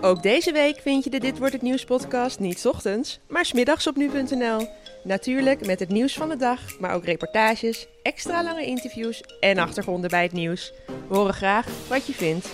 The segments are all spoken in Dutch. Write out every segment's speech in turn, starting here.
Ook deze week vind je de Dit Wordt Het Nieuws podcast niet ochtends, maar 's middags op nu.nl. Natuurlijk met het nieuws van de dag, maar ook reportages, extra lange interviews en achtergronden bij het nieuws. We horen graag wat je vindt.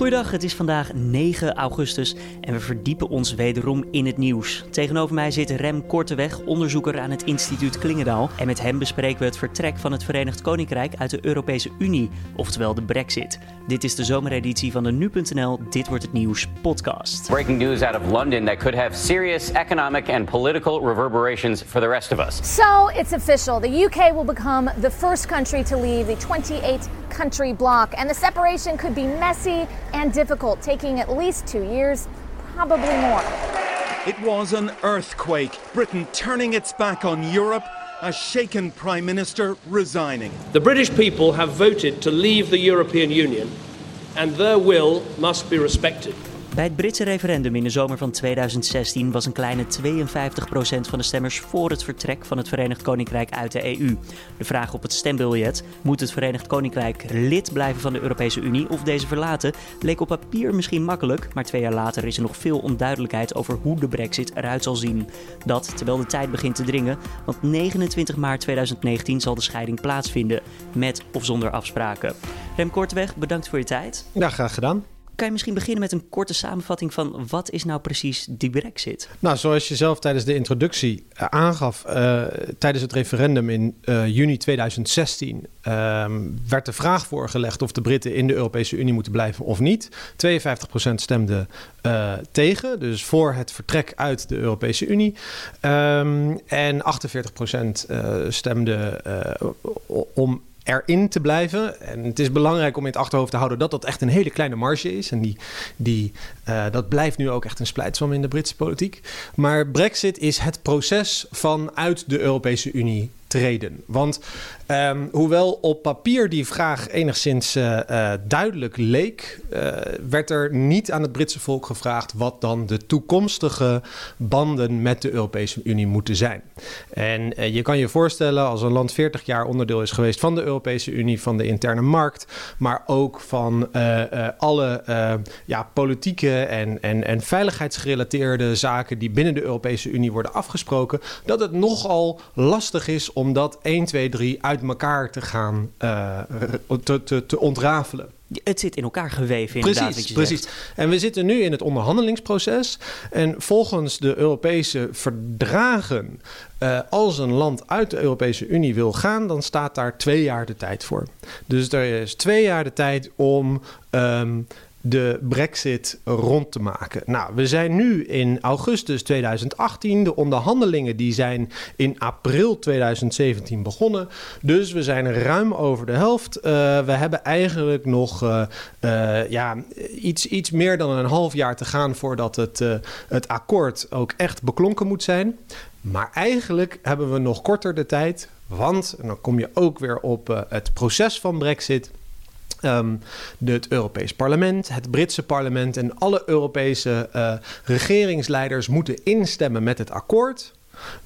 Goedendag, het is vandaag 9 augustus en we verdiepen ons wederom in het nieuws. Tegenover mij zit Rem Korteweg, onderzoeker aan het instituut Klingendaal. En met hem bespreken we het vertrek van het Verenigd Koninkrijk uit de Europese Unie, oftewel de Brexit. Dit is de zomereditie van de Nu.nl Dit Wordt Het Nieuws podcast. Breaking news out of London that could have serious economic and political reverberations for the rest of us. So it's official. The UK will become the first country to leave the 28 country bloc, and the separation could be messy and difficult, taking at least two years, probably more. It was an earthquake. Britain turning its back on Europe, a shaken Prime Minister resigning. The British people have voted to leave the European Union, and their will must be respected. Bij het Britse referendum in de zomer van 2016 was een kleine 52% van de stemmers voor het vertrek van het Verenigd Koninkrijk uit de EU. De vraag op het stembiljet: moet het Verenigd Koninkrijk lid blijven van de Europese Unie of deze verlaten? leek op papier misschien makkelijk, maar twee jaar later is er nog veel onduidelijkheid over hoe de Brexit eruit zal zien. Dat terwijl de tijd begint te dringen, want 29 maart 2019 zal de scheiding plaatsvinden, met of zonder afspraken. Rem Korteweg, bedankt voor je tijd. Ja, graag gedaan. Kan je misschien beginnen met een korte samenvatting van wat is nou precies die brexit? Nou, zoals je zelf tijdens de introductie uh, aangaf, uh, tijdens het referendum in uh, juni 2016 ehm, werd de vraag voorgelegd of de Britten in de Europese Unie moeten blijven of niet. 52% stemde tegen, dus voor het vertrek uit de Europese Unie. Um, en 48% stemde om erin te blijven. En het is belangrijk om in het achterhoofd te houden dat dat echt een hele kleine marge is. En die, die, uh, dat blijft nu ook echt een splijtswam in de Britse politiek. Maar Brexit is het proces van uit de Europese Unie treden. Want um, hoewel op papier die vraag enigszins uh, uh, duidelijk leek, uh, werd er niet aan het Britse volk gevraagd wat dan de toekomstige banden met de Europese Unie moeten zijn. En je kan je voorstellen als een land 40 jaar onderdeel is geweest van de Europese Unie, van de interne markt, maar ook van alle ja, politieke en, en, en veiligheidsgerelateerde zaken die binnen de Europese Unie worden afgesproken, dat het nogal lastig is om dat 1, 2, 3 uit elkaar te gaan uh, te, te, te ontrafelen. Het zit in elkaar geweven, precies, inderdaad. precies. En we zitten nu in het onderhandelingsproces. En volgens de Europese verdragen, uh, als een land uit de Europese Unie wil gaan, dan staat daar twee jaar de tijd voor. Dus er is twee jaar de tijd om. Um, de brexit rond te maken. Nou, we zijn nu in augustus 2018. De onderhandelingen die zijn in april 2017 begonnen. Dus we zijn ruim over de helft. Uh, we hebben eigenlijk nog uh, uh, ja, iets, iets meer dan een half jaar te gaan... voordat het, het akkoord ook echt beklonken moet zijn. Maar eigenlijk hebben we nog korter de tijd... want, en dan kom je ook weer op het proces van brexit... Um, het Europees Parlement, het Britse parlement en alle Europese uh, regeringsleiders moeten instemmen met het akkoord.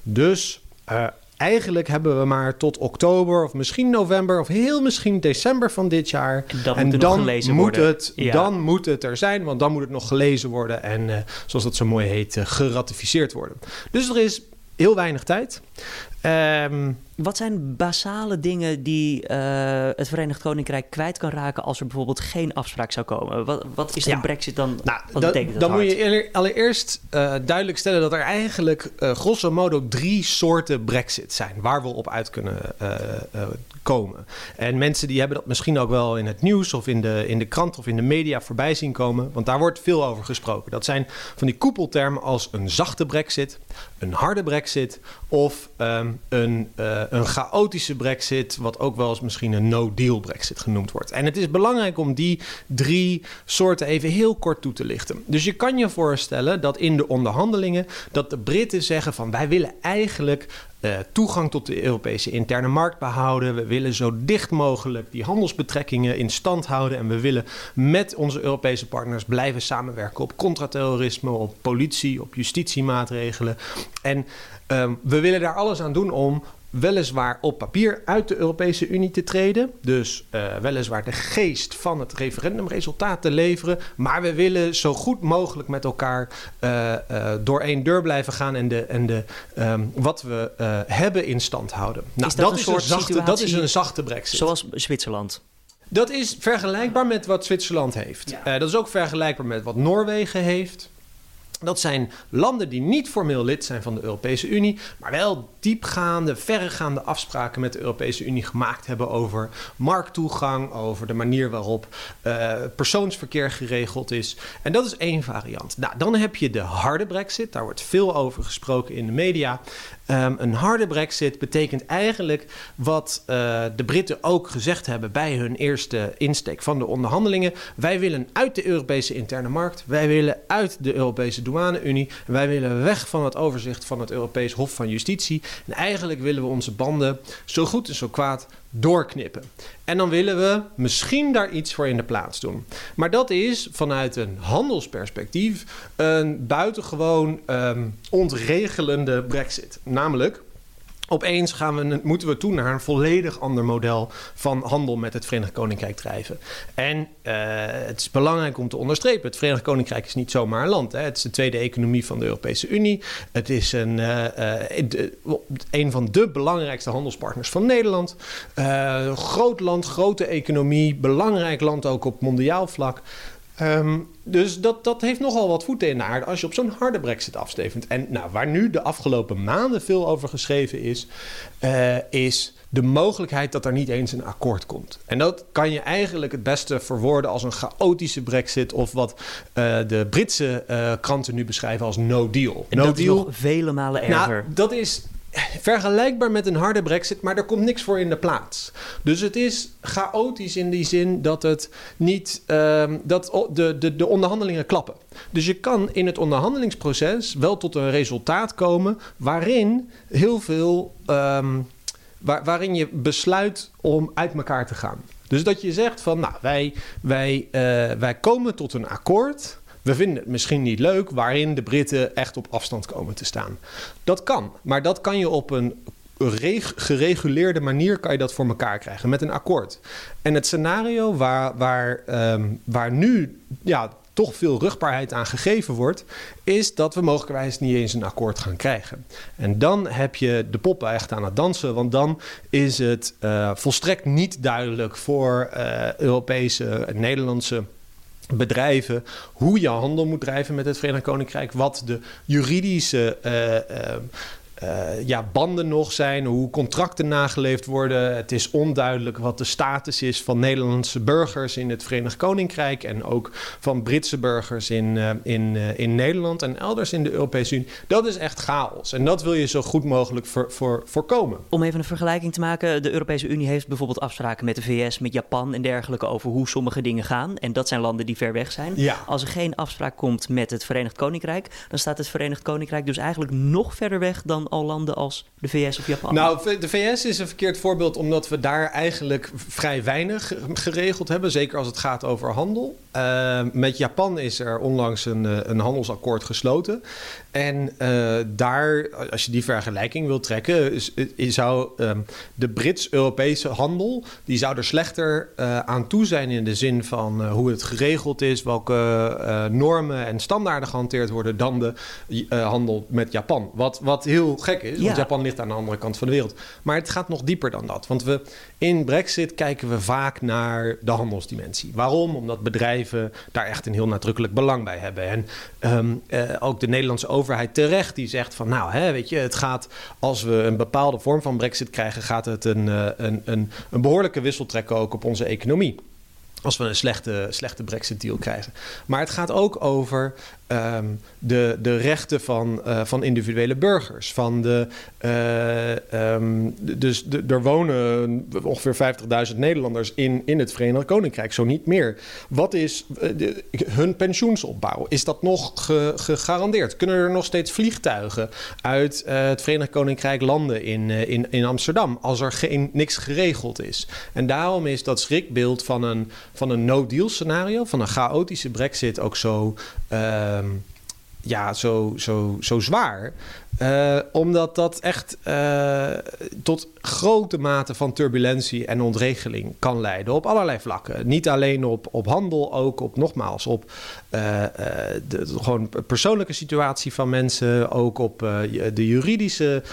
Dus uh, eigenlijk hebben we maar tot oktober of misschien november of heel misschien december van dit jaar. En dan, en moet, dan gelezen moet, worden. Het, ja. dan moet het er zijn, want dan moet het nog gelezen worden en uh, zoals dat zo mooi heet, geratificeerd worden. Dus er is heel weinig tijd. Um, Wat zijn basale dingen die uh, het Verenigd Koninkrijk kwijt kan raken als er bijvoorbeeld geen afspraak zou komen? Wat, wat is de Ja. brexit dan? Nou, wat da- betekent dat dan moet je eer- allereerst eh, duidelijk stellen dat er eigenlijk eh, grosso modo drie soorten brexit zijn waar we op uit kunnen eh, eh, komen. En mensen die hebben dat misschien ook wel in het nieuws of in de, in de krant of in de media voorbij zien komen, want daar wordt veel over gesproken. Dat zijn van die koepeltermen als een zachte brexit, een harde brexit of ehm, een, eh, een chaotische brexit, wat ook wel eens misschien een no-deal brexit genoemd wordt. En het is belangrijk om die drie soorten even heel kort toe te lichten. Dus je kan je voorstellen dat in de onderhandelingen dat de Britten zeggen van wij willen eigenlijk uh, toegang tot de Europese interne markt behouden. We willen zo dicht mogelijk die handelsbetrekkingen in stand houden. En we willen met onze Europese partners blijven samenwerken op contraterrorisme, op politie, op justitiemaatregelen. En um, we willen daar alles aan doen om weliswaar op papier uit de Europese Unie te treden. Dus uh, weliswaar de geest van het referendumresultaat te leveren. Maar we willen zo goed mogelijk met elkaar uh, uh, door één deur blijven gaan en, de, en de, um, wat we hebben in stand houden. Nou, is dat, is een zachte, dat is een zachte brexit. Zoals Zwitserland. Dat is vergelijkbaar met wat Zwitserland heeft. Ja. dat is ook vergelijkbaar met wat Noorwegen heeft. Dat zijn landen die niet formeel lid zijn van de Europese Unie, maar wel diepgaande, verregaande afspraken met de Europese Unie gemaakt hebben over markttoegang, over de manier waarop uh, persoonsverkeer geregeld is. En dat is één variant. Nou, dan heb je de harde brexit, daar wordt veel over gesproken in de media. Um, een harde brexit betekent eigenlijk wat uh, de Britten ook gezegd hebben bij hun eerste insteek van de onderhandelingen. Wij willen uit de Europese interne markt, wij willen uit de Europese douane-unie, wij willen weg van het overzicht van het Europees Hof van Justitie. En eigenlijk willen we onze banden zo goed en zo kwaad doorknippen. En dan willen we misschien daar iets voor in de plaats doen. Maar dat is vanuit een handelsperspectief een buitengewoon um, ontregelende brexit. Namelijk, Opeens gaan we, moeten we toe naar een volledig ander model van handel met het Verenigd Koninkrijk drijven. En uh, het is belangrijk om te onderstrepen: het Verenigd Koninkrijk is niet zomaar een land. Hè. Het is de tweede economie van de Europese Unie. Het is een, uh, de, een van de belangrijkste handelspartners van Nederland. groot land, grote economie, belangrijk land ook op mondiaal vlak. Um, dus dat, dat heeft nogal wat voeten in de aarde als je op zo'n harde brexit afstevend. En nou, waar nu de afgelopen maanden veel over geschreven is, uh, is de mogelijkheid dat er niet eens een akkoord komt. En dat kan je eigenlijk het beste verwoorden als een chaotische brexit of wat uh, de Britse uh, kranten nu beschrijven als no deal. En no dat deal. is nog vele malen erger. Nou, dat is vergelijkbaar met een harde brexit, maar er komt niks voor in de plaats. Dus het is chaotisch in die zin dat het niet um, dat de, de, de onderhandelingen klappen. Dus je kan in het onderhandelingsproces wel tot een resultaat komen waarin heel veel waar, waarin je besluit om uit elkaar te gaan. Dus dat je zegt van nou wij, wij, uh, wij komen tot een akkoord. We vinden het misschien niet leuk waarin de Britten echt op afstand komen te staan. Dat kan, maar dat kan je op een gereguleerde manier kan je dat voor elkaar krijgen met een akkoord. En het scenario waar, waar, um, waar nu ja, toch veel rugbaarheid aan gegeven wordt, is dat we mogelijkwijs niet eens een akkoord gaan krijgen. En dan heb je de poppen echt aan het dansen, want dan is het uh, volstrekt niet duidelijk voor uh, Europese en Nederlandse bedrijven hoe je handel moet drijven met het Verenigd Koninkrijk, wat de juridische uh, uh, uh, ja, banden nog zijn, hoe contracten nageleefd worden. Het is onduidelijk wat de status is van Nederlandse burgers in het Verenigd Koninkrijk en ook van Britse burgers in, uh, in, uh, in Nederland en elders in de Europese Unie. Dat is echt chaos en dat wil je zo goed mogelijk voor, voor, voorkomen. Om even een vergelijking te maken, de Europese Unie heeft bijvoorbeeld afspraken met de VS, met Japan en dergelijke over hoe sommige dingen gaan. En dat zijn landen die ver weg zijn. Ja. Als er geen afspraak komt met het Verenigd Koninkrijk, dan staat het Verenigd Koninkrijk dus eigenlijk nog verder weg dan al landen als de VS of Japan? Nou, de VS is een verkeerd voorbeeld omdat we daar eigenlijk vrij weinig geregeld hebben. Zeker als het gaat over handel. Uh, met Japan is er onlangs een, een handelsakkoord gesloten. En uh, daar, als je die vergelijking wil trekken, is, is zou um, de Brits-Europese handel, die zou er slechter uh, aan toe zijn in de zin van hoe het geregeld is, welke normen en standaarden gehanteerd worden dan de handel met Japan. Wat, wat heel gek is, want ja. Japan ligt aan de andere kant van de wereld. Maar het gaat nog dieper dan dat. Want we, in Brexit kijken we vaak naar de handelsdimensie. Waarom? Omdat bedrijven daar echt een heel nadrukkelijk belang bij hebben. En um, ook de Nederlandse overheid terecht die zegt van nou, hè, weet je, het gaat als we een bepaalde vorm van brexit krijgen, gaat het een, een, een, een behoorlijke wissel trekken ook op onze economie. Als we een slechte, slechte Brexit-deal krijgen. Maar het gaat ook over um, de, de rechten van, uh, van individuele burgers. Van de, uh, um, dus de, er wonen ongeveer 50.000 Nederlanders in, in het Verenigd Koninkrijk, zo niet meer. Wat is uh, de, hun pensioensopbouw? Is dat nog ge, gegarandeerd? Kunnen er nog steeds vliegtuigen uit het Verenigd Koninkrijk landen in, in, in Amsterdam als er geen, niks geregeld is? En daarom is dat schrikbeeld van een, van een no-deal scenario, van een chaotische Brexit ook zo. Um, ja, zo, zo, zo zwaar. Uh, omdat dat echt uh, tot grote mate van turbulentie en ontregeling kan leiden op allerlei vlakken. Niet alleen op, op handel, ook op nogmaals op uh, de, gewoon persoonlijke situatie van mensen, ook op de juridische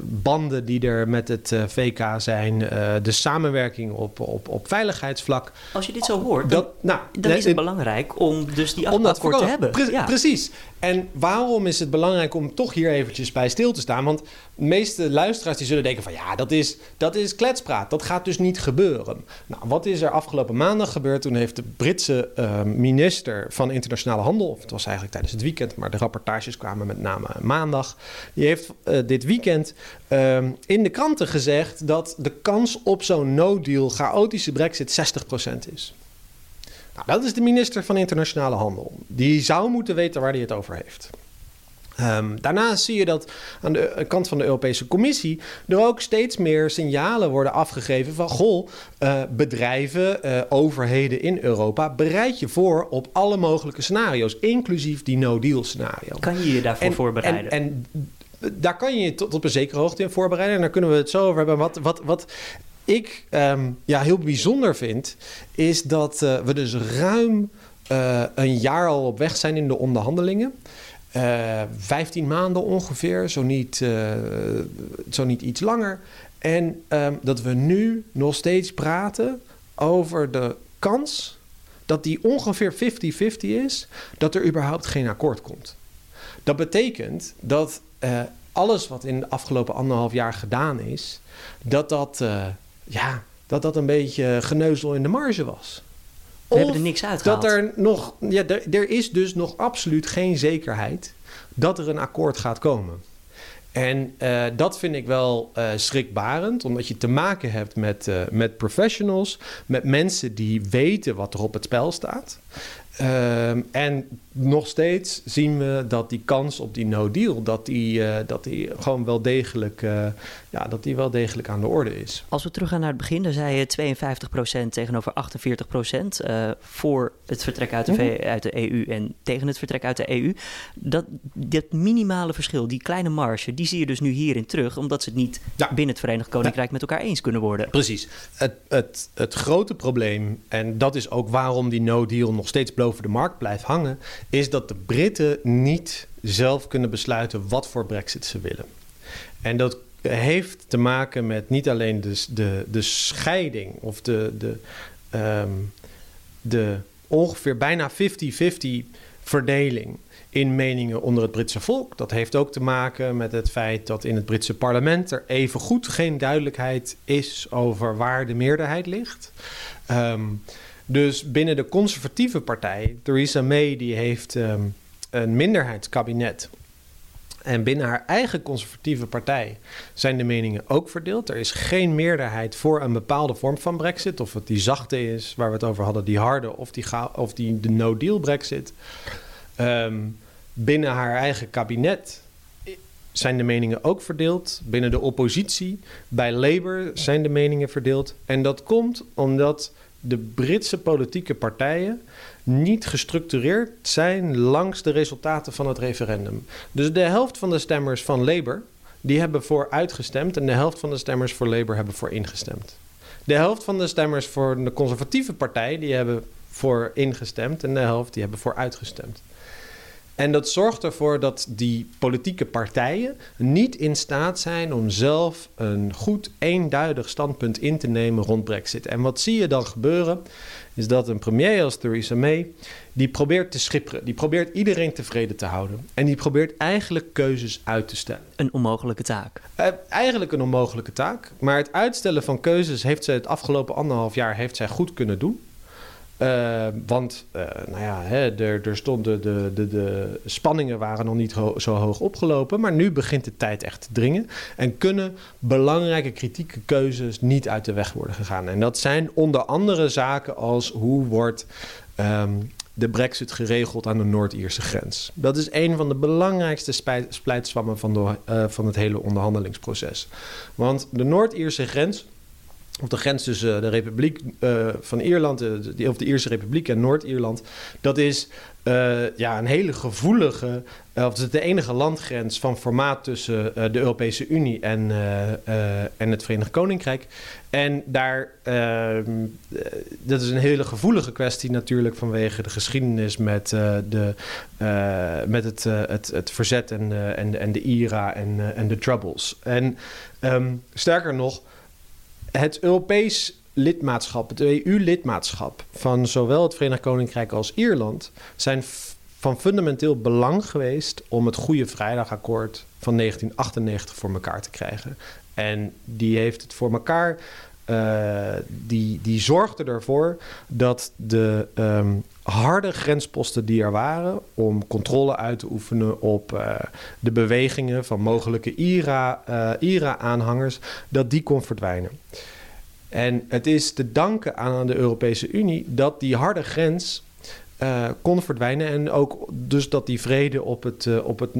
banden die er met het VK zijn, de samenwerking op, op, op veiligheidsvlak. Als je dit zo hoort, dat, dan, nou, dan is het belangrijk om dus die akkoord te hebben. Pre ja. Precies. En waarom is het belangrijk om toch hier eventjes bij stil te staan? Want de meeste luisteraars die zullen denken van ja, dat is, dat is kletspraat. Dat gaat dus niet gebeuren. Nou, wat is er afgelopen maandag gebeurd? Toen heeft de Britse uh, minister van Internationale Handel, of het was eigenlijk tijdens het weekend, maar de rapportages kwamen met name maandag. Die heeft uh, dit weekend uh, in de kranten gezegd dat de kans op zo'n no-deal, chaotische brexit 60% is. Nou, dat is de minister van Internationale Handel. Die zou moeten weten waar hij het over heeft. Um, daarnaast zie je dat aan de kant van de Europese Commissie er ook steeds meer signalen worden afgegeven van goh, uh, bedrijven, uh, overheden in Europa, bereid je voor op alle mogelijke scenario's, inclusief die no-deal scenario. Kan je je daarvoor voorbereiden? En, en, daar kan je je tot op een zekere hoogte in voorbereiden. En daar kunnen we het zo over hebben. Wat, wat, wat ik um, ja, heel bijzonder vind, is dat uh, we dus ruim een jaar al op weg zijn in de onderhandelingen. Eh, 15 maanden ongeveer, zo niet, zo niet iets langer. En um, dat we nu nog steeds praten over de kans dat die ongeveer 50-50 is, dat er überhaupt geen akkoord komt. Dat betekent dat alles wat in de afgelopen anderhalf jaar gedaan is, dat dat, ja, dat, dat een beetje geneuzel in de marge was. We hebben er niks uitgehaald. Dat er nog, ja, er, er is dus nog absoluut geen zekerheid dat er een akkoord gaat komen. En uh, dat vind ik wel uh, schrikbarend, omdat je te maken hebt met, uh, met professionals, met mensen die weten wat er op het spel staat. Ehm, en nog steeds zien we dat die kans op die no deal, dat die, uh, dat die gewoon wel degelijk, uh, ja, dat die wel degelijk aan de orde is. Als we teruggaan naar het begin, dan zei je 52% tegenover 48% uh, voor het vertrek uit de, mm uit de EU en tegen het vertrek uit de EU. Dat, dat minimale verschil, die kleine marge, die zie je dus nu hierin terug, omdat ze het niet ja. binnen het Verenigd Koninkrijk ja. met elkaar eens kunnen worden. Precies. Het, het, het grote probleem, en dat is ook waarom die no deal nog steeds boven de markt blijft hangen, is dat de Britten niet zelf kunnen besluiten wat voor Brexit ze willen. En dat heeft te maken met niet alleen de, de, de scheiding of de, de, um, de ongeveer bijna 50-50 verdeling in meningen onder het Britse volk. Dat heeft ook te maken met het feit dat in het Britse parlement er even goed geen duidelijkheid is over waar de meerderheid ligt. Um, dus binnen de conservatieve partij, Theresa May, die heeft um, een minderheidskabinet. En binnen haar eigen conservatieve partij zijn de meningen ook verdeeld. Er is geen meerderheid voor een bepaalde vorm van Brexit. Of het die zachte is, waar we het over hadden, die harde, of die, of die de no-deal Brexit. Um, binnen haar eigen kabinet zijn de meningen ook verdeeld. Binnen de oppositie, bij Labour, zijn de meningen verdeeld. En dat komt omdat de Britse politieke partijen niet gestructureerd zijn langs de resultaten van het referendum. Dus de helft van de stemmers van Labour die hebben voor uitgestemd en de helft van de stemmers voor Labour hebben voor ingestemd. De helft van de stemmers voor de conservatieve partij die hebben voor ingestemd en de helft die hebben voor uitgestemd. En dat zorgt ervoor dat die politieke partijen niet in staat zijn om zelf een goed eenduidig standpunt in te nemen rond Brexit. En wat zie je dan gebeuren? Is dat een premier als Theresa May, die probeert te schipperen, die probeert iedereen tevreden te houden. En die probeert eigenlijk keuzes uit te stellen. Een onmogelijke taak. Uh, eigenlijk een onmogelijke taak. Maar het uitstellen van keuzes heeft zij het afgelopen anderhalf jaar heeft zij goed kunnen doen. Uh, want, uh, nou ja, hè, er, er stonden de, de, de spanningen waren nog niet zo hoog opgelopen. Maar nu begint de tijd echt te dringen. En kunnen belangrijke kritieke keuzes niet uit de weg worden gegaan. En dat zijn onder andere zaken als hoe wordt um, de brexit geregeld aan de Noord-Ierse grens. Dat is een van de belangrijkste splijtswammen van, de, uh, van het hele onderhandelingsproces. Want de Noord-Ierse grens op de grens tussen de Republiek uh, van Ierland, de, of de Ierse Republiek en Noord-Ierland. Dat is ja, een hele gevoelige, uh, of de enige landgrens van formaat tussen de Europese Unie en, en het Verenigd Koninkrijk. En daar, ehm, dat is een hele gevoelige kwestie natuurlijk vanwege de geschiedenis met, de, met het, het, het verzet en, en, en de IRA en, en de Troubles. En um, sterker nog het Europees lidmaatschap, het EU-lidmaatschap van zowel het Verenigd Koninkrijk als Ierland zijn van fundamenteel belang geweest om het Goede Vrijdagakkoord van 1998 voor elkaar te krijgen. En die heeft het voor elkaar. Uh, die, die zorgde ervoor dat de um, harde grensposten die er waren om controle uit te oefenen op uh, de bewegingen van mogelijke IRA-aanhangers, uh, IRA dat die kon verdwijnen. En het is te danken aan de Europese Unie dat die harde grens uh, kon verdwijnen. En ook dus dat die vrede op het, op het,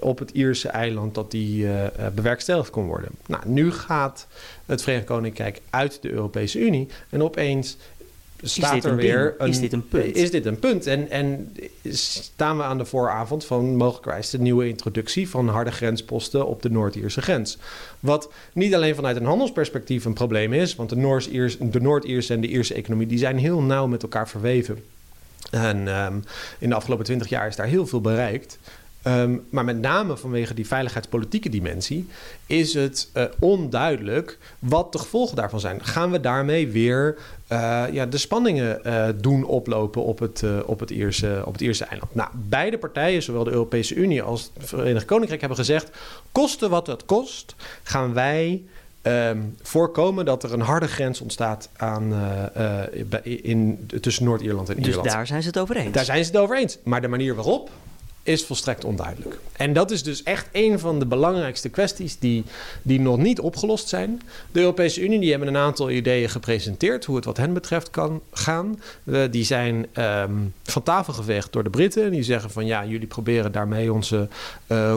op het Ierse eiland dat die, bewerkstelligd kon worden. Nou, nu gaat het Verenigd Koninkrijk uit de Europese Unie. En opeens staat er weer een, is dit een punt? Is dit een punt? En, en staan we aan de vooravond van mogelijkwijs de nieuwe introductie van harde grensposten op de Noord-Ierse grens. Wat niet alleen vanuit een handelsperspectief een probleem is, want de Noord-Ierse en de Ierse economie die zijn heel nauw met elkaar verweven. En um, in de afgelopen twintig jaar is daar heel veel bereikt. Um, maar met name vanwege die veiligheidspolitieke dimensie is het uh, onduidelijk wat de gevolgen daarvan zijn. Gaan we daarmee weer uh, ja, de spanningen uh, doen oplopen op het, op, het Ierse, op het Ierse eiland? Nou, beide partijen, zowel de Europese Unie als het Verenigd Koninkrijk, hebben gezegd: koste wat het kost, gaan wij Um, voorkomen dat er een harde grens ontstaat aan, uh, uh, in, tussen Noord-Ierland en dus Ierland. Dus daar zijn ze het over eens? Daar zijn ze het over eens. Maar de manier waarop is volstrekt onduidelijk. En dat is dus echt een van de belangrijkste kwesties die, die nog niet opgelost zijn. De Europese Unie die hebben een aantal ideeën gepresenteerd hoe het wat hen betreft kan gaan. Die zijn um, van tafel geveegd door de Britten. Die zeggen van ja, jullie proberen daarmee onze uh,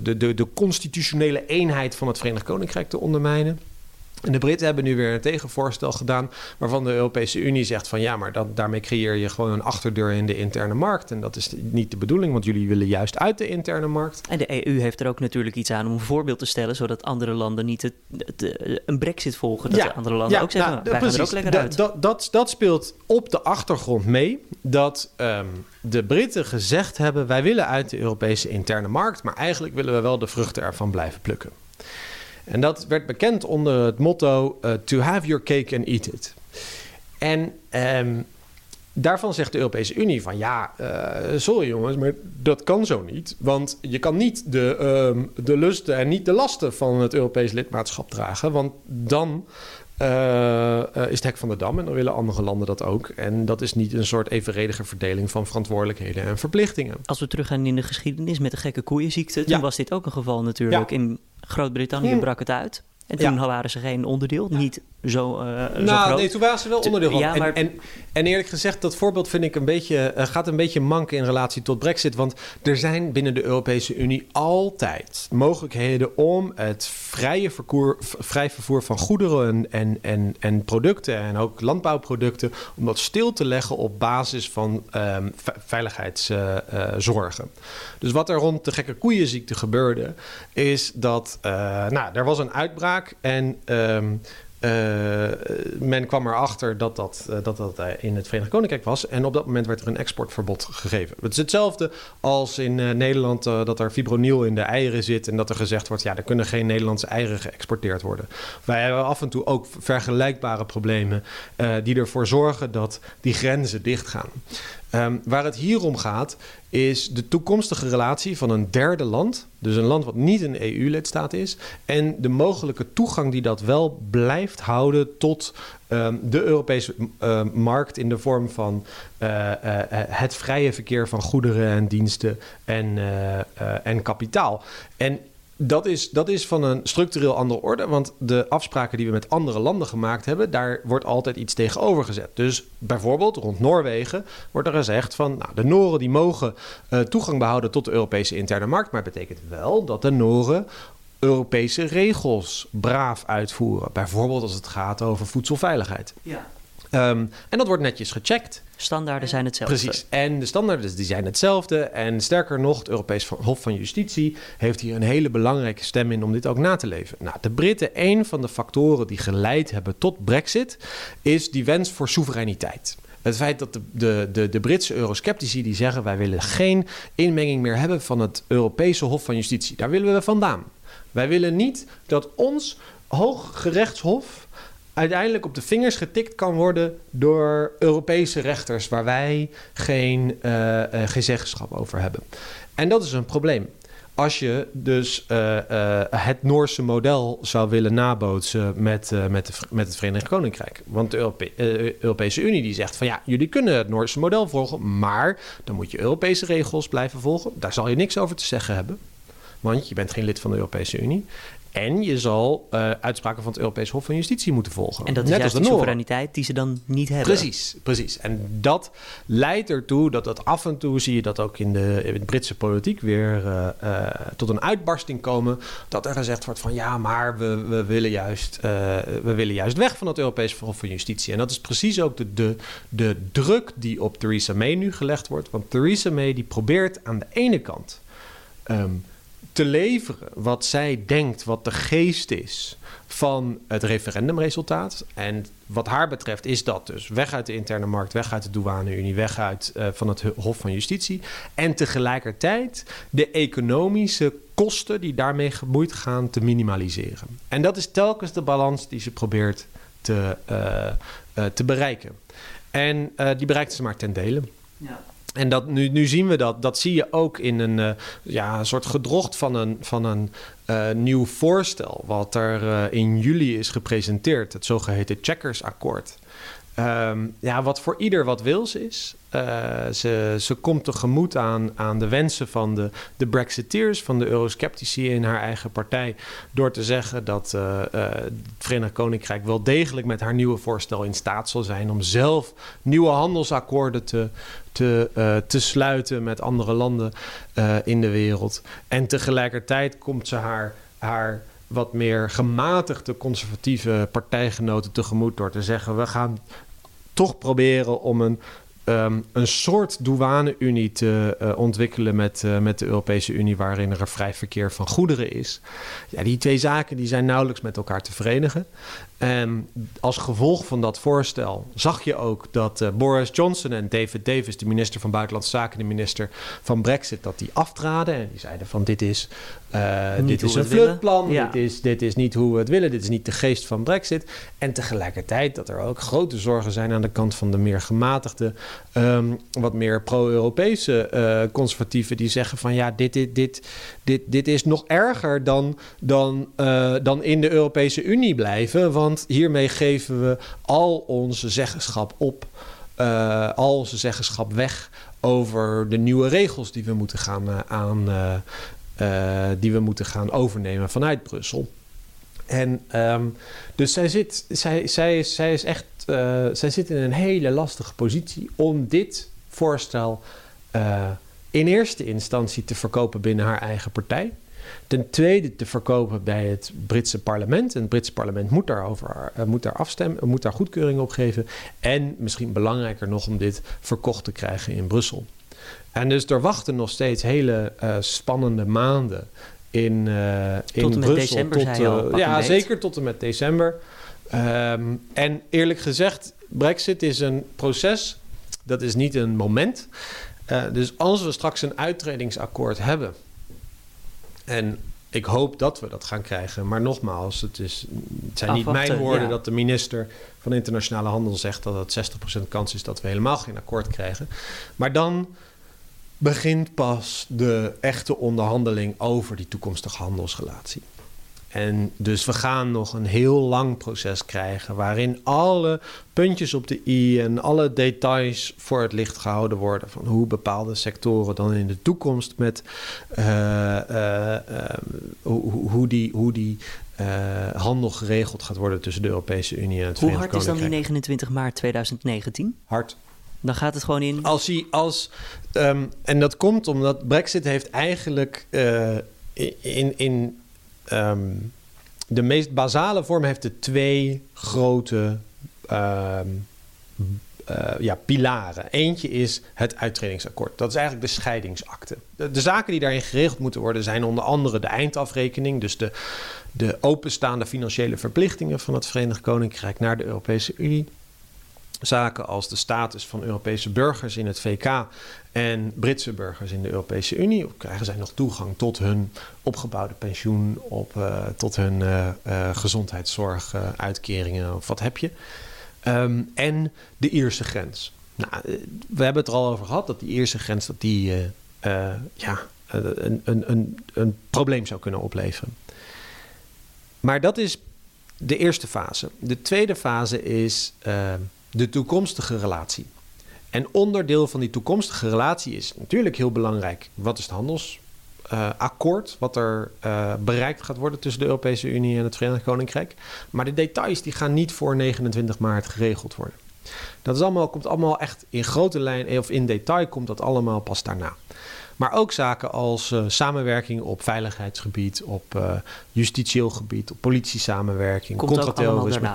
de, de, de constitutionele eenheid van het Verenigd Koninkrijk te ondermijnen. En de Britten hebben nu weer een tegenvoorstel gedaan waarvan de Europese Unie zegt van ja, maar dat, daarmee creëer je gewoon een achterdeur in de interne markt. En dat is niet de bedoeling, want jullie willen juist uit de interne markt. En de EU heeft er ook natuurlijk iets aan om een voorbeeld te stellen, zodat andere landen niet het, het, een brexit volgen. Dat ja, andere landen ja, ook zeggen, nou, wij precies, gaan er ook lekker uit. Dat, dat, dat speelt op de achtergrond mee dat um, de Britten gezegd hebben wij willen uit de Europese interne markt, maar eigenlijk willen we wel de vruchten ervan blijven plukken. En dat werd bekend onder het motto: uh, To have your cake and eat it. En um, daarvan zegt de Europese Unie van ja, uh, sorry jongens, maar dat kan zo niet. Want je kan niet de, um, de lusten en niet de lasten van het Europees lidmaatschap dragen. Want dan uh, uh, is het hek van de dam en dan willen andere landen dat ook. En dat is niet een soort evenredige verdeling van verantwoordelijkheden en verplichtingen. Als we teruggaan in de geschiedenis met de gekke koeienziekte, toen ja. was dit ook een geval natuurlijk. Ja. In Groot-Brittannië brak het uit. En toen ja. waren ze geen onderdeel, niet zo, uh, nou, zo groot. nee, toen waren ze wel onderdeel van. Ja, maar... en, en, en, eerlijk gezegd, dat voorbeeld vind ik een beetje, uh, gaat een beetje manken in relatie tot Brexit. Want er zijn binnen de Europese Unie altijd mogelijkheden om het vrije vervoer, vrij vervoer van goederen en, en, en producten en ook landbouwproducten, om dat stil te leggen op basis van um, veiligheidszorgen. Uh, dus wat er rond de gekke koeienziekte gebeurde, is dat, nou, er was een uitbraak en um, uh, men kwam erachter dat dat, uh, dat dat in het Verenigd Koninkrijk was. En op dat moment werd er een exportverbod gegeven. Het is hetzelfde als in Nederland dat er fibronil in de eieren zit. En dat er gezegd wordt, ja, er kunnen geen Nederlandse eieren geëxporteerd worden. Wij hebben af en toe ook vergelijkbare problemen die ervoor zorgen dat die grenzen dichtgaan. Um, waar het hier om gaat, is de toekomstige relatie van een derde land, dus een land wat niet een EU-lidstaat is, en de mogelijke toegang die dat wel blijft houden tot um, de Europese uh, markt in de vorm van uh, uh, het vrije verkeer van goederen en diensten en, en kapitaal. En dat is, dat is van een structureel andere orde. Want de afspraken die we met andere landen gemaakt hebben, daar wordt altijd iets tegenover gezet. Dus bijvoorbeeld rond Noorwegen wordt er gezegd van nou, de Noren die mogen uh, toegang behouden tot de Europese interne markt. Maar het betekent wel dat de Noren Europese regels braaf uitvoeren. Bijvoorbeeld als het gaat over voedselveiligheid. Ja. Ehm, en dat wordt netjes gecheckt. Standaarden zijn hetzelfde. Precies. En de standaarden die zijn hetzelfde. En sterker nog, het Europees Hof van Justitie heeft hier een hele belangrijke stem in om dit ook na te leven. Nou, de Britten, een van de factoren die geleid hebben tot Brexit, is die wens voor soevereiniteit. Het feit dat de, de, de, de Britse eurosceptici die zeggen wij willen geen inmenging meer hebben van het Europese Hof van Justitie. Daar willen we vandaan. Wij willen niet dat ons Hooggerechtshof uiteindelijk op de vingers getikt kan worden door Europese rechters waar wij geen, uh, zeggenschap over hebben. En dat is een probleem. Als je dus uh, het Noorse model zou willen nabootsen met, met, de, met het Verenigd Koninkrijk. Want de Europe Europese Unie die zegt van ja, jullie kunnen het Noorse model volgen, maar dan moet je Europese regels blijven volgen. Daar zal je niks over te zeggen hebben. Want je bent geen lid van de Europese Unie. En je zal uh, uitspraken van het Europees Hof van Justitie moeten volgen. En dat is Net juist als de soevereiniteit die ze dan niet hebben. Precies, precies. En dat leidt ertoe dat dat af en toe zie je dat ook in de, in de Britse politiek weer uh, uh, tot een uitbarsting komen. Dat er gezegd wordt van ja, maar we, we, willen, juist, we willen juist weg van het Europees Hof van Justitie. En dat is precies ook de, de, de druk die op Theresa May nu gelegd wordt. Want Theresa May die probeert aan de ene kant. Um, te leveren wat zij denkt, wat de geest is van het referendumresultaat. En wat haar betreft is dat dus weg uit de interne markt, weg uit de douane-unie, weg uit uh, van het Hof van Justitie. En tegelijkertijd de economische kosten die daarmee gemoeid gaan te minimaliseren. En dat is telkens de balans die ze probeert te, uh, uh, te bereiken. En die bereikt ze maar ten dele. Ja. En dat, nu, nu zien we dat. Dat zie je ook in een uh, ja, soort gedrocht van een, van een uh, nieuw voorstel. Wat er uh, in juli is gepresenteerd. Het zogeheten Checkers-akkoord. Um, ja, wat voor ieder wat wils is. Ze, ze komt tegemoet aan, aan de wensen van de, de Brexiteers, van de Eurosceptici in haar eigen partij. Door te zeggen dat het Verenigd Koninkrijk wel degelijk met haar nieuwe voorstel in staat zal zijn om zelf nieuwe handelsakkoorden te, te, te sluiten met andere landen in de wereld. En tegelijkertijd komt ze haar. haar wat meer gematigde conservatieve partijgenoten tegemoet door te zeggen: we gaan toch proberen om een, um, een soort douane-unie te uh, ontwikkelen met, met de Europese Unie, waarin er een vrij verkeer van goederen is. Ja, die twee zaken die zijn nauwelijks met elkaar te verenigen. En als gevolg van dat voorstel zag je ook dat uh, Boris Johnson en David Davis, de minister van Buitenlandse Zaken, de minister van Brexit, dat die aftraden. En die zeiden van dit is, uh, dit is een vluchtplan, ja. dit, is, dit is niet hoe we het willen, dit is niet de geest van Brexit. En tegelijkertijd dat er ook grote zorgen zijn aan de kant van de meer gematigde, um, wat meer pro-Europese uh, conservatieven die zeggen van ja, dit, dit, dit, dit, dit is nog erger dan, dan, dan in de Europese Unie blijven. Want hiermee geven we al onze zeggenschap op, uh, al onze zeggenschap weg over de nieuwe regels die we moeten gaan uh, aan, die we moeten gaan overnemen vanuit Brussel. En um, dus zij zit, zij, zij, zij is echt, zij zit in een hele lastige positie om dit voorstel in eerste instantie te verkopen binnen haar eigen partij. Ten tweede te verkopen bij het Britse parlement. En het Britse parlement moet, daarover, uh, moet daar afstemmen, moet daar goedkeuring op geven. En misschien belangrijker nog om dit verkocht te krijgen in Brussel. En dus er wachten nog steeds hele uh, spannende maanden in, uh, in tot en met Brussel. december, tot, al, ja, zeker tot en met december. Um, en eerlijk gezegd, Brexit is een proces. Dat is niet een moment. Uh, dus als we straks een uittredingsakkoord hebben en ik hoop dat we dat gaan krijgen. Maar nogmaals, het, is, het zijn Afwachten, niet mijn woorden ja. dat de minister van Internationale Handel zegt dat het 60% kans is dat we helemaal geen akkoord krijgen. Maar dan begint pas de echte onderhandeling over die toekomstige handelsrelatie. En dus we gaan nog een heel lang proces krijgen waarin alle puntjes op de i en alle details voor het licht gehouden worden van hoe bepaalde sectoren dan in de toekomst met uh, uh, uh, hoe, hoe die, hoe die handel geregeld gaat worden tussen de Europese Unie en het Hoe hard is dan die 29 maart 2019? Hard. Dan gaat het gewoon in. Als hij als um, en dat komt omdat Brexit heeft eigenlijk in, in ehm, de meest basale vorm heeft de twee grote ehm, uh, ja, pilaren. Eentje is het uittredingsakkoord. Dat is eigenlijk de scheidingsakte. De, de, zaken die daarin geregeld moeten worden zijn onder andere de eindafrekening, dus de, de openstaande financiële verplichtingen van het Verenigd Koninkrijk naar de Europese Unie. Zaken als de status van Europese burgers in het VK en Britse burgers in de Europese Unie. Krijgen zij nog toegang tot hun opgebouwde pensioen, op, uh, tot hun uh, gezondheidszorg, uitkeringen of wat heb je. Ehm, en de Ierse grens. Nou, eh, we hebben het er al over gehad dat die Ierse grens dat die, ja, een, een, een, een probleem zou kunnen opleveren. Maar dat is de eerste fase. De tweede fase is de toekomstige relatie. En onderdeel van die toekomstige relatie is natuurlijk heel belangrijk. Wat is het handels? uh, akkoord wat er uh, bereikt gaat worden tussen de Europese Unie en het Verenigd Koninkrijk. Maar de details die gaan niet voor 29 maart geregeld worden. Dat is allemaal, komt allemaal echt in grote lijn, eh, of in detail komt dat allemaal pas daarna. Maar ook zaken als uh, samenwerking op veiligheidsgebied, op uh, justitieel gebied, op politiesamenwerking, contraterrorisme.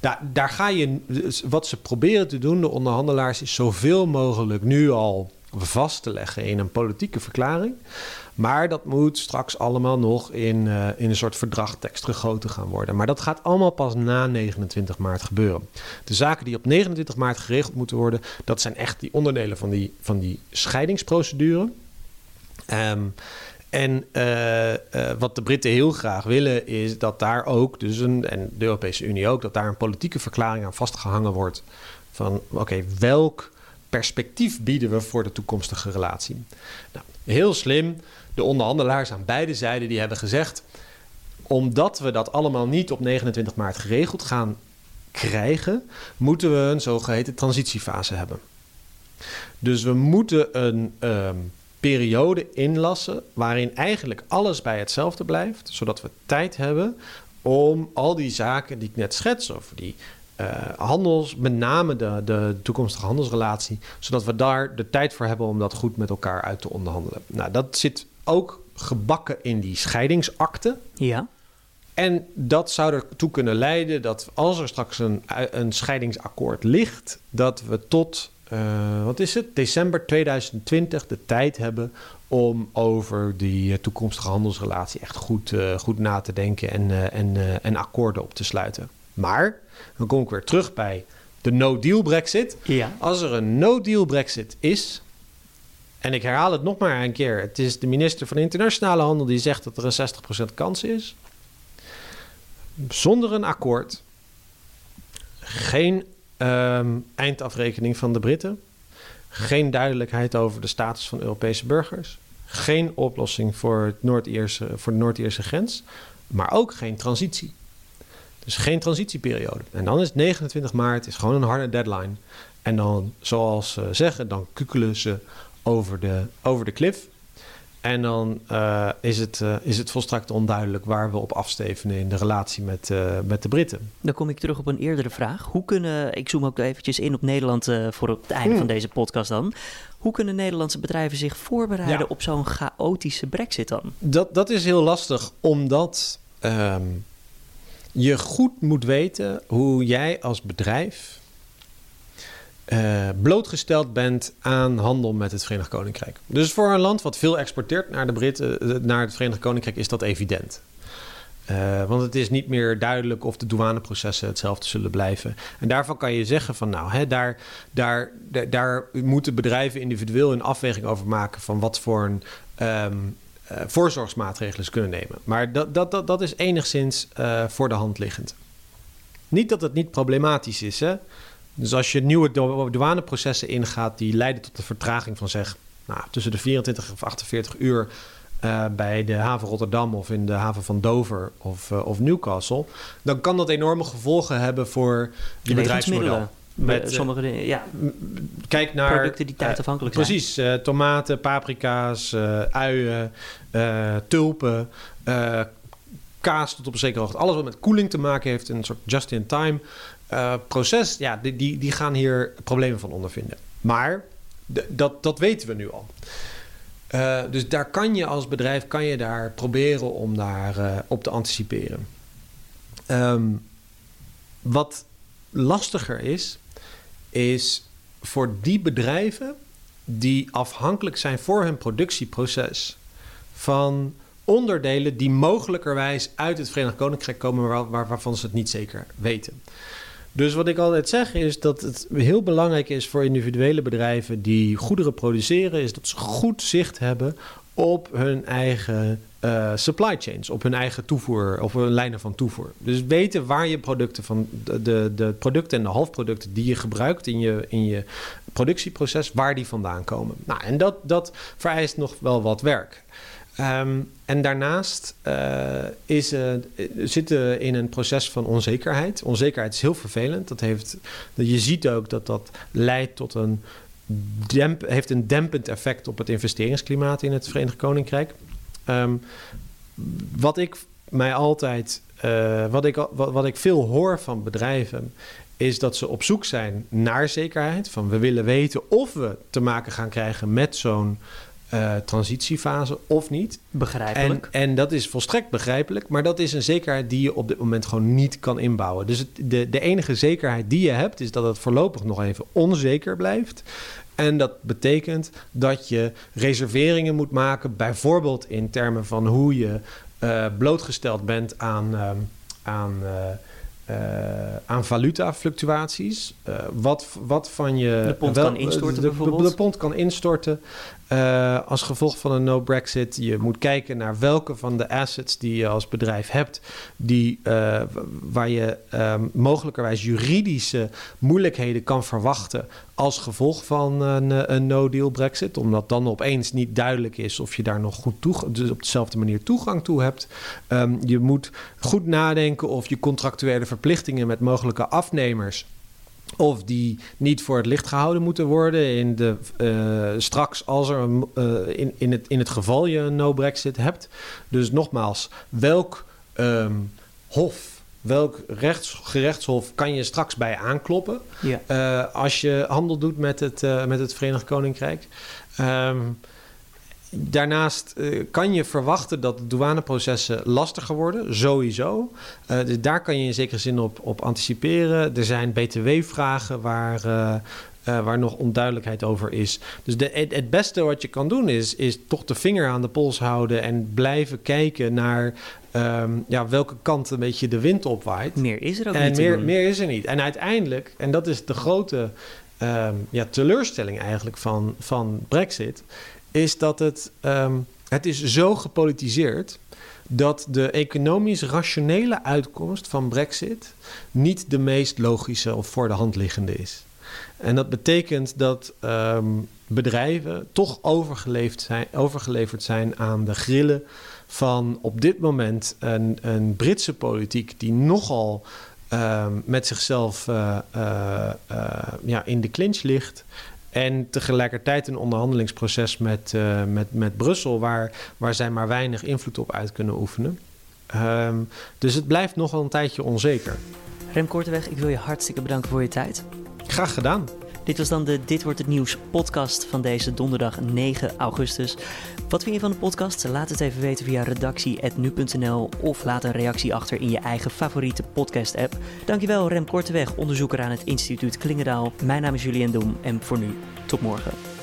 Daar, daar ga je, dus wat ze proberen te doen, de onderhandelaars, is zoveel mogelijk nu al vast te leggen in een politieke verklaring. Maar dat moet straks allemaal nog in, uh, in een soort verdragtekst gegoten gaan worden. Maar dat gaat allemaal pas na 29 maart gebeuren. De zaken die op 29 maart geregeld moeten worden, dat zijn echt die onderdelen van die, van die scheidingsprocedure. Um, en uh, uh, wat de Britten heel graag willen is dat daar ook, dus een, en de Europese Unie ook, dat daar een politieke verklaring aan vastgehangen wordt. Van oké, welk perspectief bieden we voor de toekomstige relatie? Nou, heel slim de onderhandelaars aan beide zijden die hebben gezegd: omdat we dat allemaal niet op 29 maart geregeld gaan krijgen, moeten we een zogeheten transitiefase hebben. Dus we moeten een um, periode inlassen waarin eigenlijk alles bij hetzelfde blijft, zodat we tijd hebben om al die zaken die ik net schets over die uh, handels, met name de, de toekomstige handelsrelatie, zodat we daar de tijd voor hebben om dat goed met elkaar uit te onderhandelen. Nou, dat zit ook gebakken in die scheidingsakte. Ja. En dat zou ertoe kunnen leiden dat als er straks een, een scheidingsakkoord ligt, dat we tot, uh, wat is het, december 2020 de tijd hebben om over die uh, toekomstige handelsrelatie echt goed, uh, goed na te denken en, en, en akkoorden op te sluiten. Maar, dan kom ik weer terug bij de no-deal Brexit. Ja. Als er een no-deal Brexit is, en ik herhaal het nog maar een keer. Het is de minister van Internationale Handel die zegt dat er een 60% kans is. Zonder een akkoord. Geen um, eindafrekening van de Britten. Geen duidelijkheid over de status van Europese burgers. Geen oplossing voor, het Noord-Ierse, voor de Noord-Ierse grens. Maar ook geen transitie. Dus geen transitieperiode. En dan is 29 maart is gewoon een harde deadline. En dan, zoals ze zeggen, dan kukelen ze over de, over de klif. En dan uh, is, het, uh, is het volstrekt onduidelijk waar we op afstevenen in de relatie met, uh, met de Britten. Dan kom ik terug op een eerdere vraag. Hoe kunnen, ik zoom ook eventjes in op Nederland voor het einde hmm. van deze podcast dan. Hoe kunnen Nederlandse bedrijven zich voorbereiden ja. op zo'n chaotische brexit dan? Dat, dat is heel lastig, omdat um, je goed moet weten hoe jij als bedrijf uh, blootgesteld bent aan handel met het Verenigd Koninkrijk. Dus voor een land wat veel exporteert naar de Britten, uh, naar het Verenigd Koninkrijk, is dat evident. Want het is niet meer duidelijk of de douaneprocessen hetzelfde zullen blijven. En daarvan kan je zeggen van nou, hè, daar, daar, daar, moeten bedrijven individueel een afweging over maken van wat voor een um, voorzorgsmaatregelen ze kunnen nemen. Maar dat, dat, dat, dat is enigszins voor de hand liggend. Niet dat het niet problematisch is, hè? Dus als je nieuwe douaneprocessen ingaat die leiden tot een vertraging van zeg nou, tussen de 24 of 48 uur uh, bij de haven Rotterdam of in de haven van Dover of, uh, of Newcastle, dan kan dat enorme gevolgen hebben voor je bedrijfsmodel. Met uh, sommige dingen, ja. Kijk naar producten die tijdafhankelijk zijn. Precies, tomaten, paprika's, uien, tulpen, kaas tot op een zekere hoogte. Alles wat met koeling te maken heeft, een soort just-in-time uh, proces, ja, die, die, die gaan hier problemen van ondervinden. Maar dat, dat weten we nu al. Uh, dus daar kan je als bedrijf kan je daar proberen om daar uh, op te anticiperen. Um, wat lastiger is, is voor die bedrijven die afhankelijk zijn voor hun productieproces van onderdelen die mogelijkerwijs uit het Verenigd Koninkrijk komen, waar, waar, waarvan ze het niet zeker weten. Dus wat ik altijd zeg is dat het heel belangrijk is voor individuele bedrijven die goederen produceren, is dat ze goed zicht hebben op hun eigen uh, supply chains, op hun eigen toevoer, of hun lijnen van toevoer. Dus weten waar je producten van de, de, de, producten en de halfproducten die je gebruikt in je, in je productieproces, waar die vandaan komen. Nou, en dat, dat vereist nog wel wat werk. Um, en daarnaast uh, is, uh, zitten we in een proces van onzekerheid. Onzekerheid is heel vervelend. Dat heeft, je ziet ook dat dat leidt tot een demp, heeft een dempend effect op het investeringsklimaat in het Verenigd Koninkrijk. Um, wat ik mij altijd, uh, wat, ik, wat, wat ik veel hoor van bedrijven, is dat ze op zoek zijn naar zekerheid. Van we willen weten of we te maken gaan krijgen met zo'n uh, transitiefase of niet. Begrijpelijk. En, en, dat is volstrekt begrijpelijk, maar dat is een zekerheid die je op dit moment gewoon niet kan inbouwen. Dus het, de, de enige zekerheid die je hebt, is dat het voorlopig nog even onzeker blijft. En dat betekent dat je reserveringen moet maken, bijvoorbeeld in termen van hoe je uh, blootgesteld bent aan, uh, aan uh, uh, aan valutafluctuaties. Wat, wat van je. De pond wel, kan instorten, de, bijvoorbeeld. De, de pond kan instorten. Uh, als gevolg van een no-Brexit. Je moet kijken naar welke van de assets die je als bedrijf hebt. Die, waar je um, mogelijkerwijs juridische moeilijkheden kan verwachten. als gevolg van een, een no-deal Brexit. Omdat dan opeens niet duidelijk is of je daar nog goed dus op dezelfde manier toegang toe hebt. Um, je moet goed nadenken of je contractuele verplichtingen met mogelijke afnemers. Of die niet voor het licht gehouden moeten worden in de, uh, straks als er een, uh, in, in, het, in het geval je een no-Brexit hebt. Dus nogmaals, welk um, hof, welk rechts, gerechtshof kan je straks bij aankloppen ja. uh, als je handel doet met het, met het Verenigd Koninkrijk? Um, Daarnaast uh, kan je verwachten dat de douaneprocessen lastiger worden, sowieso. Uh, dus daar kan je in zekere zin op, op anticiperen. Er zijn btw-vragen waar, uh, waar nog onduidelijkheid over is. Dus de, het, het, beste wat je kan doen is, is toch de vinger aan de pols houden en blijven kijken naar um, ja, welke kant een beetje de wind opwaait. Meer is er ook en niet. Meer, meer is er niet. En uiteindelijk, en dat is de grote um, ja, teleurstelling eigenlijk van, van Brexit is dat het, um, het is zo gepolitiseerd dat de economisch rationele uitkomst van Brexit niet de meest logische of voor de hand liggende is. En dat betekent dat um, bedrijven toch overgeleverd zijn, overgeleverd zijn aan de grillen van op dit moment een, een Britse politiek die nogal um, met zichzelf uh, uh, uh, ja, in de clinch ligt. En tegelijkertijd een onderhandelingsproces met, uh, met, met Brussel, waar, waar zij maar weinig invloed op uit kunnen oefenen. Um, dus het blijft nog wel een tijdje onzeker. Rem Korteweg, ik wil je hartstikke bedanken voor je tijd. Graag gedaan. Dit was dan de Dit wordt het nieuws podcast van deze donderdag 9 augustus. Wat vind je van de podcast? Laat het even weten via redactie.nu.nl of laat een reactie achter in je eigen favoriete podcast app. Dankjewel Rem Korteweg, onderzoeker aan het instituut Klingendaal. Mijn naam is Julian Doem en voor nu tot morgen.